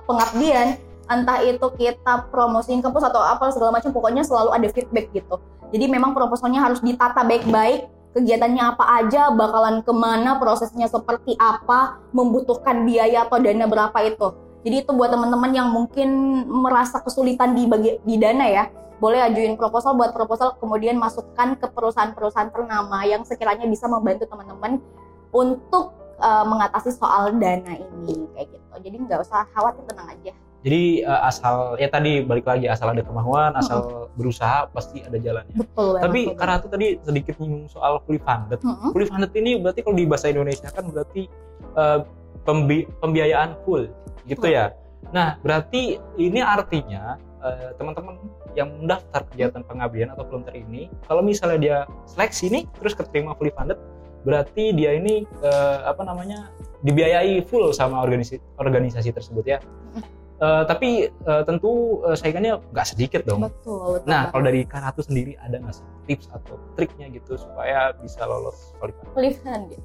pengabdian entah itu kita promosiin kampus atau apa segala macam pokoknya selalu ada feedback gitu. Jadi memang proposalnya harus ditata baik-baik kegiatannya apa aja bakalan ke mana prosesnya seperti apa membutuhkan biaya atau dana berapa itu jadi itu buat teman-teman yang mungkin merasa kesulitan di bagi di dana ya boleh ajuin proposal buat proposal kemudian masukkan ke perusahaan-perusahaan ternama yang sekiranya bisa membantu teman-teman untuk uh, mengatasi soal dana ini kayak gitu jadi nggak usah khawatir tenang aja Jadi eh, asal ya tadi balik lagi asal ada kemauan, asal berusaha pasti ada jalannya. betul Tapi Fauzan. karena itu tadi sedikit nyinggung soal fully funded. Mm-mm. Fully funded ini berarti kalau di bahasa Indonesia kan berarti eh, pembi- pembiayaan full gitu ya. Nah, berarti ini artinya eh, teman-teman yang mendaftar kegiatan pengabdian atau volunteer ini, kalau misalnya dia seleksi nih terus keterima fully funded, berarti dia ini eh, apa namanya dibiayai full sama organisasi organisasi tersebut ya. Eh, tapi eh, tentu eh, saingannya nggak sedikit dong. betul betul Nah, kalau dari Karatu sendiri ada nggak sih tips atau triknya gitu supaya bisa lolos qualified? fully funded.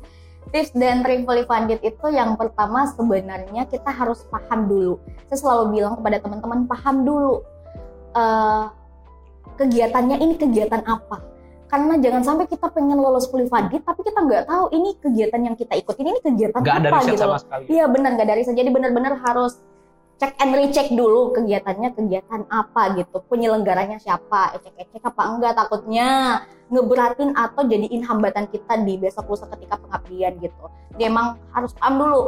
Tips dan trik fully funded itu yang pertama sebenarnya kita harus paham dulu. Saya selalu bilang kepada teman-teman paham dulu. Eh, kegiatannya ini kegiatan apa karena jangan sampai kita pengen lolos Fully tapi kita nggak tahu ini kegiatan yang kita ikutin ini kegiatan Nggak ada apa riset gitu sama loh. sekali. Iya benar nggak dari jadi benar-benar harus cek and recheck dulu kegiatannya kegiatan apa gitu penyelenggaranya siapa ecek-ecek apa enggak takutnya ngeberatin atau jadiin hambatan kita di besok lusa ketika pengabdian gitu. Jadi emang harus paham dulu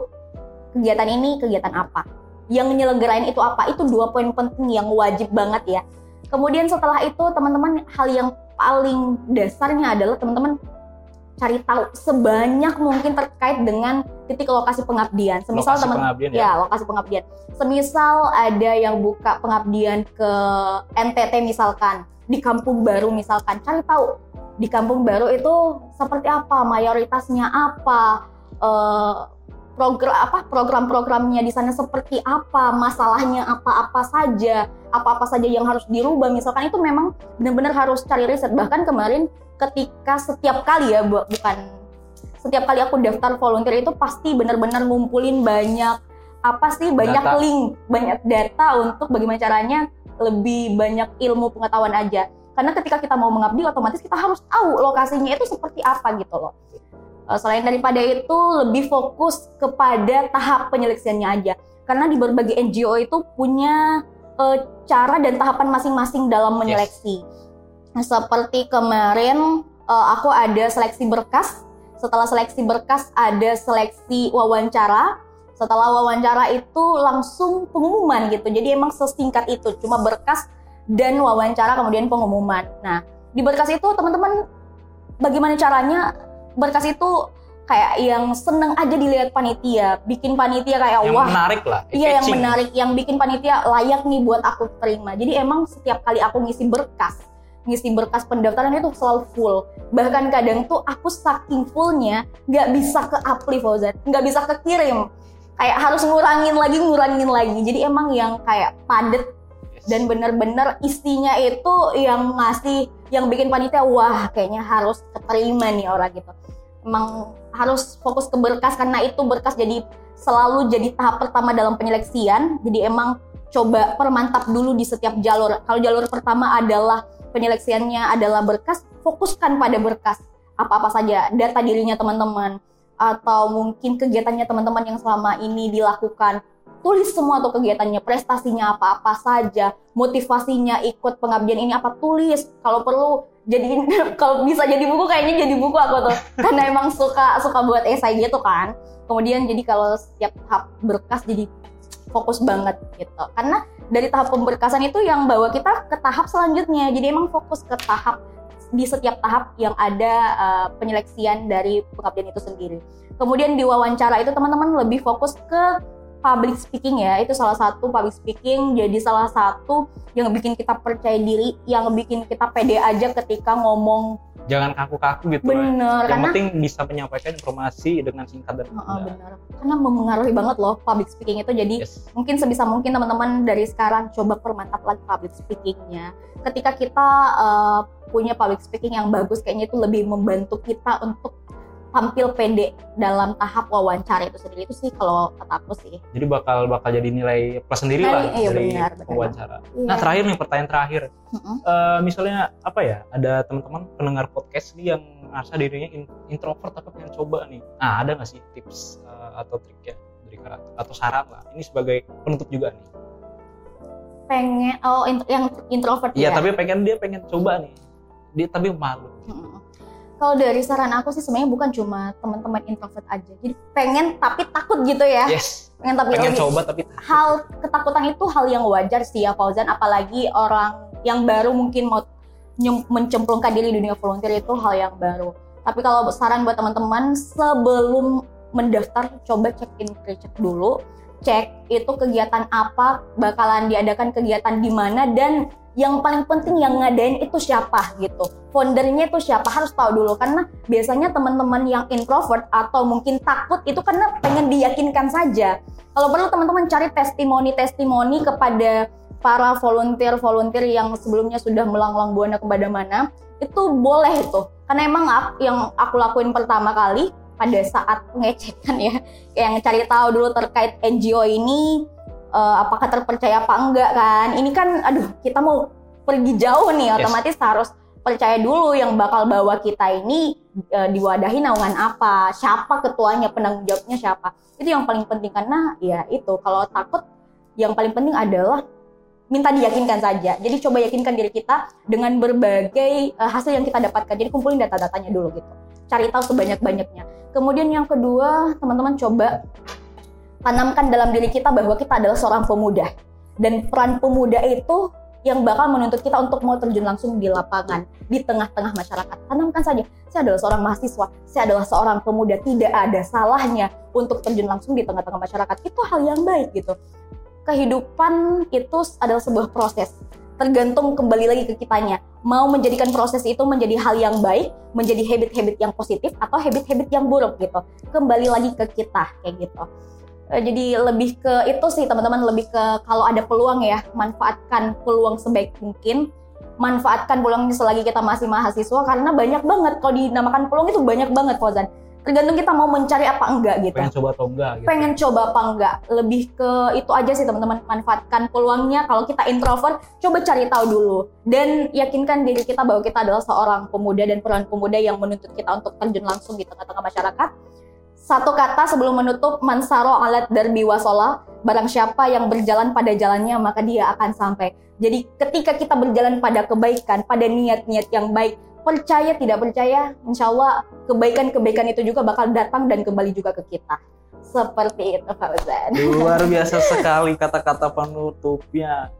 kegiatan ini kegiatan apa? Yang nyelenggarain itu apa? Itu dua poin penting yang wajib banget ya. Kemudian setelah itu teman-teman hal yang paling dasarnya adalah teman-teman cari tahu sebanyak mungkin terkait dengan titik lokasi pengabdian. Semisal Lokasi teman pengabdian ya. ya lokasi pengabdian. Semisal ada yang buka pengabdian ke NTT misalkan di kampung baru misalkan cari tahu di kampung baru itu seperti apa mayoritasnya apa eh, program apa program-programnya di sana seperti apa masalahnya apa-apa saja apa-apa saja yang harus dirubah misalkan itu memang benar-benar harus cari riset bahkan kemarin ketika setiap kali ya bu- bukan setiap kali aku daftar volunteer itu pasti benar-benar ngumpulin banyak apa sih banyak Data. link banyak data untuk bagaimana caranya lebih banyak ilmu pengetahuan aja. Karena ketika kita mau mengabdi otomatis kita harus tahu lokasinya itu seperti apa gitu loh. Eh, selain daripada itu lebih fokus kepada tahap penyeleksiannya aja. Karena di berbagai NGO itu punya eh, cara dan tahapan masing-masing dalam menyeleksi. Nah, seperti kemarin eh, aku ada seleksi berkas. Setelah seleksi berkas ada seleksi wawancara. Setelah wawancara itu langsung pengumuman gitu. Jadi emang sesingkat itu cuma berkas dan wawancara kemudian pengumuman. Nah di berkas itu teman-teman bagaimana caranya? Berkas itu kayak yang seneng aja dilihat panitia bikin panitia kayak yang wah. menarik lah Iya yang menarik, yang bikin panitia layak nih buat aku terima. Jadi emang setiap kali aku ngisi berkas, ngisi berkas pendaftaran itu selalu full. Bahkan kadang tuh aku saking fullnya nggak bisa ke apply Fauzan, nggak bisa kekirim. Kayak harus ngurangin lagi, ngurangin lagi. Jadi emang yang kayak padet Yes. dan bener-bener isinya itu yang ngasih, yang bikin panitia wah kayaknya harus keterima nih orang gitu. Emang harus fokus ke berkas karena itu berkas jadi selalu jadi tahap pertama dalam penyeleksian. Jadi emang coba permantap dulu di setiap jalur. Kalau jalur pertama adalah penyeleksiannya adalah berkas, fokuskan pada berkas. Apa-apa saja data dirinya teman-teman atau mungkin kegiatannya teman-teman yang selama ini dilakukan. Tulis semua tuh kegiatannya, prestasinya apa-apa saja, motivasinya ikut pengabdian ini apa tulis. Kalau perlu jadiin kalau bisa jadi buku kayaknya jadi buku aku tuh. Karena emang suka suka buat esai gitu kan kemudian jadi kalau setiap tahap berkas jadi fokus banget gitu. Karena dari tahap pemberkasan itu yang bawa kita ke tahap selanjutnya. Jadi emang fokus ke tahap di setiap tahap yang ada uh, penyeleksian dari pengabdian itu sendiri. Kemudian di wawancara itu teman-teman lebih fokus ke public speaking ya itu salah satu public speaking jadi salah satu yang bikin kita percaya diri yang bikin kita pede aja ketika ngomong jangan kaku-kaku gitu bener yang karena penting bisa menyampaikan informasi dengan singkat dan mudah. benar. Karena memengaruhi banget loh public speaking itu. Jadi Yes. mungkin sebisa mungkin teman-teman dari sekarang coba permantap lagi public speakingnya. Ketika kita eh, punya public speaking yang bagus, kayaknya itu lebih membantu kita untuk tampil pede dalam tahap wawancara itu sendiri. Itu sih kalau kata aku sih. jadi bakal bakal jadi nilai plus sendiri Nah, lah iya, dari benar, benar. wawancara Iya. nah terakhir nih pertanyaan terakhir Mm-mm. Eh, misalnya apa ya ada teman-teman pendengar podcast nih yang merasa dirinya in- introvert tapi pengen coba nih nah ada nggak sih tips eh, atau triknya dari Kak Ratu? atau saran lah ini sebagai penutup juga nih pengen oh int- yang introvert iya ya. tapi pengen dia pengen coba nih dia tapi malu Mm-mm. Kalau dari saran aku sih sebenarnya bukan cuma teman-teman introvert aja. Jadi pengen tapi takut gitu ya. yes. Pengen tapi pengen lebih- coba tapi hal ketakutan itu hal yang wajar sih ya Fauzan. Apalagi orang yang baru mungkin mau mencemplungkan diri di dunia volunteer itu hal yang baru. Tapi kalau saran buat teman-teman sebelum mendaftar coba check in cek dulu. Cek itu kegiatan apa bakalan diadakan kegiatan di mana dan yang paling penting yang ngadain itu siapa gitu. Foundernya itu siapa harus tahu dulu. Karena biasanya teman-teman yang introvert atau mungkin takut itu karena pengen diyakinkan saja. Kalau perlu teman-teman cari testimoni-testimoni kepada para volunteer-volunteer yang sebelumnya sudah melanglang buana ke mana mana itu boleh itu karena emang aku, yang aku lakuin pertama kali pada saat pengecekan ya yang cari tahu dulu terkait NGO ini eh, apakah terpercaya apa enggak kan? Ini kan aduh kita mau pergi jauh nih. Yes. otomatis harus percaya dulu yang bakal bawa kita ini eh, diwadahi naungan apa siapa ketuanya penanggung jawabnya siapa. Itu yang paling penting karena ya itu kalau takut yang paling penting adalah minta diyakinkan saja. Jadi coba yakinkan diri kita dengan berbagai eh, hasil yang kita dapatkan. Jadi kumpulin data-datanya dulu gitu. Cari tahu sebanyak-banyaknya. Kemudian yang kedua teman-teman coba tanamkan dalam diri kita bahwa kita adalah seorang pemuda. Dan peran pemuda itu yang bakal menuntut kita untuk mau terjun langsung di lapangan di tengah-tengah masyarakat. Tanamkan saja saya adalah seorang mahasiswa saya adalah seorang pemuda tidak ada salahnya untuk terjun langsung di tengah-tengah masyarakat. Itu hal yang baik gitu. Kehidupan itu adalah sebuah proses. Tergantung kembali lagi ke kitanya. Mau menjadikan proses itu menjadi hal yang baik menjadi habit-habit yang positif atau habit-habit yang buruk gitu. Kembali lagi ke kita kayak gitu jadi lebih ke itu sih teman-teman lebih ke kalau ada peluang ya manfaatkan peluang sebaik mungkin. Manfaatkan peluang selagi kita masih mahasiswa karena banyak banget kalau dinamakan peluang itu banyak banget Fauzan. Tergantung kita mau mencari apa enggak gitu. Pengen coba atau enggak gitu. Pengen coba apa enggak. Lebih ke itu aja sih teman-teman manfaatkan peluangnya. Kalau kita introvert coba cari tahu dulu. Dan yakinkan diri kita bahwa kita adalah seorang pemuda dan peran pemuda yang menuntut kita untuk terjun langsung di tengah-tengah masyarakat satu kata sebelum menutup mansaro alat darbi wasola. Barang siapa yang berjalan pada jalannya maka dia akan sampai. Jadi ketika kita berjalan pada kebaikan pada niat-niat yang baik percaya tidak percaya insya Allah kebaikan-kebaikan itu juga bakal datang dan kembali juga ke kita. Seperti itu Fauzan luar biasa sekali kata-kata penutupnya.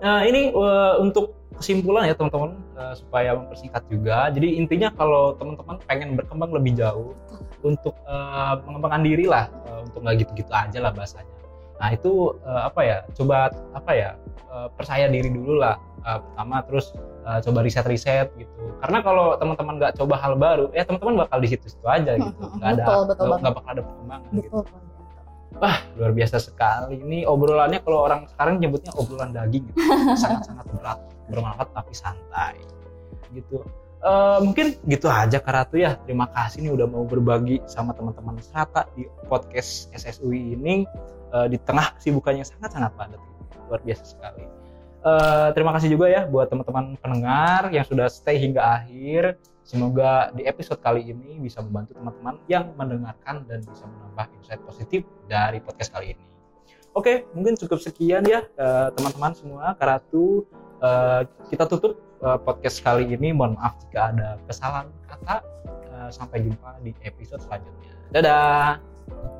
Nah ini eh, untuk kesimpulan ya teman-teman eh, supaya mempersingkat juga. Jadi intinya kalau teman-teman pengen berkembang lebih jauh untuk eh, mengembangkan diri lah eh, untuk nggak gitu-gitu aja lah bahasanya. Nah itu eh, apa ya coba apa ya eh, percaya diri dulu lah eh, pertama terus eh, coba riset-riset gitu. Karena kalau teman-teman nggak coba hal baru ya teman-teman bakal di situ-situ aja gitu. nggak ada nggak bakal ada perkembangan gitu. betul Fauzan. Wah, luar biasa sekali. Ini obrolannya kalau orang sekarang nyebutnya obrolan daging gitu. Sangat-sangat berat, bermanfaat tapi santai. Gitu. Eh, mungkin gitu aja Kak Ratu ya. Terima kasih nih udah mau berbagi sama teman-teman Serata di podcast SSUI ini eh, di tengah kesibukannya sangat-sangat padat. Luar biasa sekali. Eh, terima kasih juga ya buat teman-teman pendengar yang sudah stay hingga akhir. Semoga di episode kali ini bisa membantu teman-teman yang mendengarkan dan bisa menambah insight positif dari podcast kali ini. Oke, mungkin cukup sekian ya teman-teman semua. Karatu, eh, kita tutup eh, podcast kali ini. Mohon maaf jika ada kesalahan kata. Eh, sampai jumpa di episode selanjutnya. Dadah.